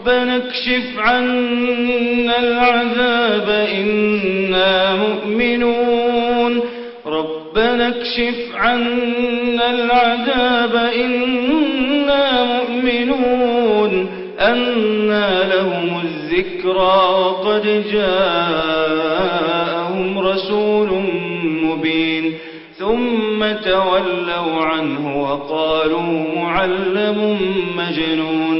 ربنا اكشف عنا العذاب إنا مؤمنون. ربنا اكشف عنا العذاب إنا مؤمنون. أنا لهم الذكرى وقد جاءهم رسول مبين. ثم تولوا عنه وقالوا معلم مجنون.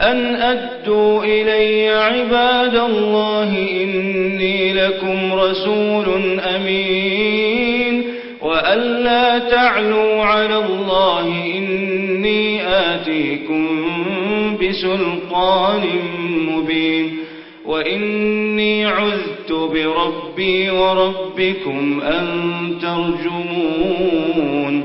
أن أدوا إلي عباد الله إني لكم رسول أمين وأن لا تعلوا على الله إني آتيكم بسلطان مبين وإني عذت بربي وربكم أن ترجمون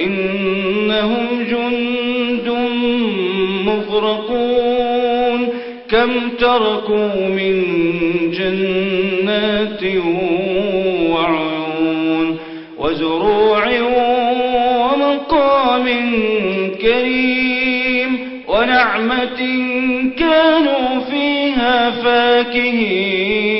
إنهم جند مغرقون. كم تركوا من جنات وعيون وزروع ومقام كريم ونعمة كانوا فيها فاكهين.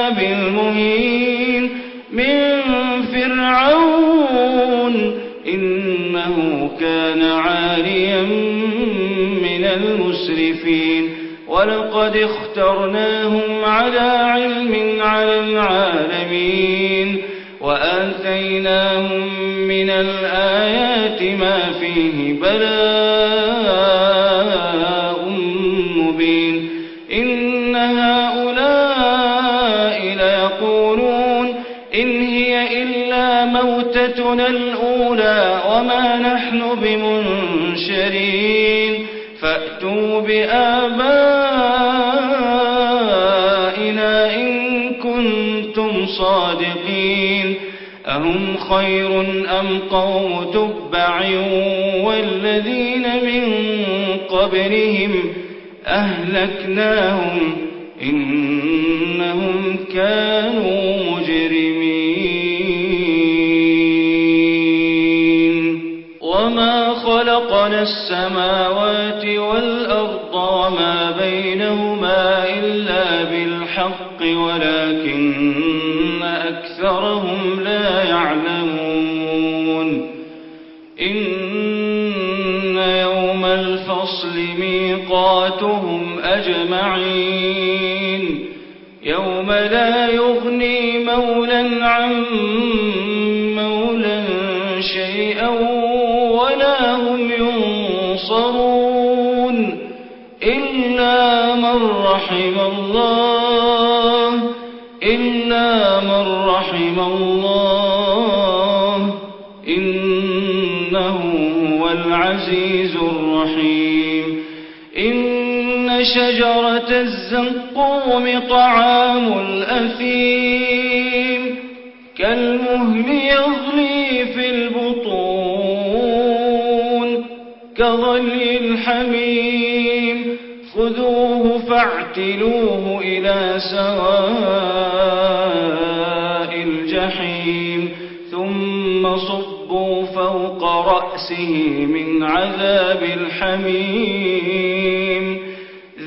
المسرفين. ولقد اخترناهم على علم على العالمين. وآتيناهم من الآيات ما فيه بلاء مبين. إن هؤلاء ليقولون إن هي إلا موتتنا الأولى وما نحن بمنشرين. فأتوا بآبائنا إن كنتم صادقين أهم خير أم قوم تبع والذين من قبلهم أهلكناهم إنهم كانوا مجرمين خلقنا السماوات والأرض وما بينهما إلا بالحق ولكن أكثرهم لا يعلمون. إن يوم الفصل ميقاتهم أجمعين. يوم لا يغني مولا عن مولا شيئا من رحم الله. إلا من رحم الله. إنه هو العزيز الرحيم. إن شجرة الزقوم طعام الأثيم. كالمهل يغلي في البطون. كغلي الحميم. خذوه فاعتلوه إلى سواء الجحيم ثم صبوا فوق رأسه من عذاب الحميم.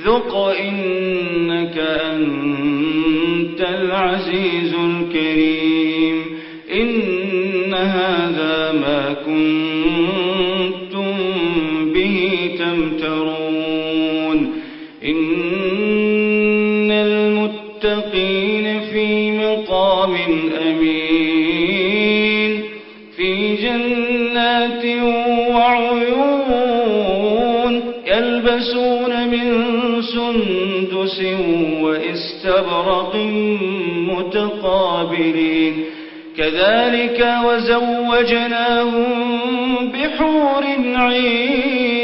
ذق إنك أنت العزيز الكريم. إن هذا ما كنتم إن المتقين في مقام أمين في جنات وعيون يلبسون من سندس واستبرق متقابلين كذلك وزوجناهم بحور عين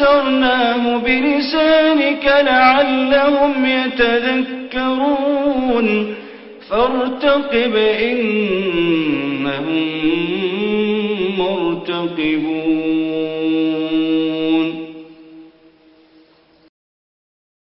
يسرناه بلسانك لعلهم يتذكرون. فارتقب إنهم مرتقبون.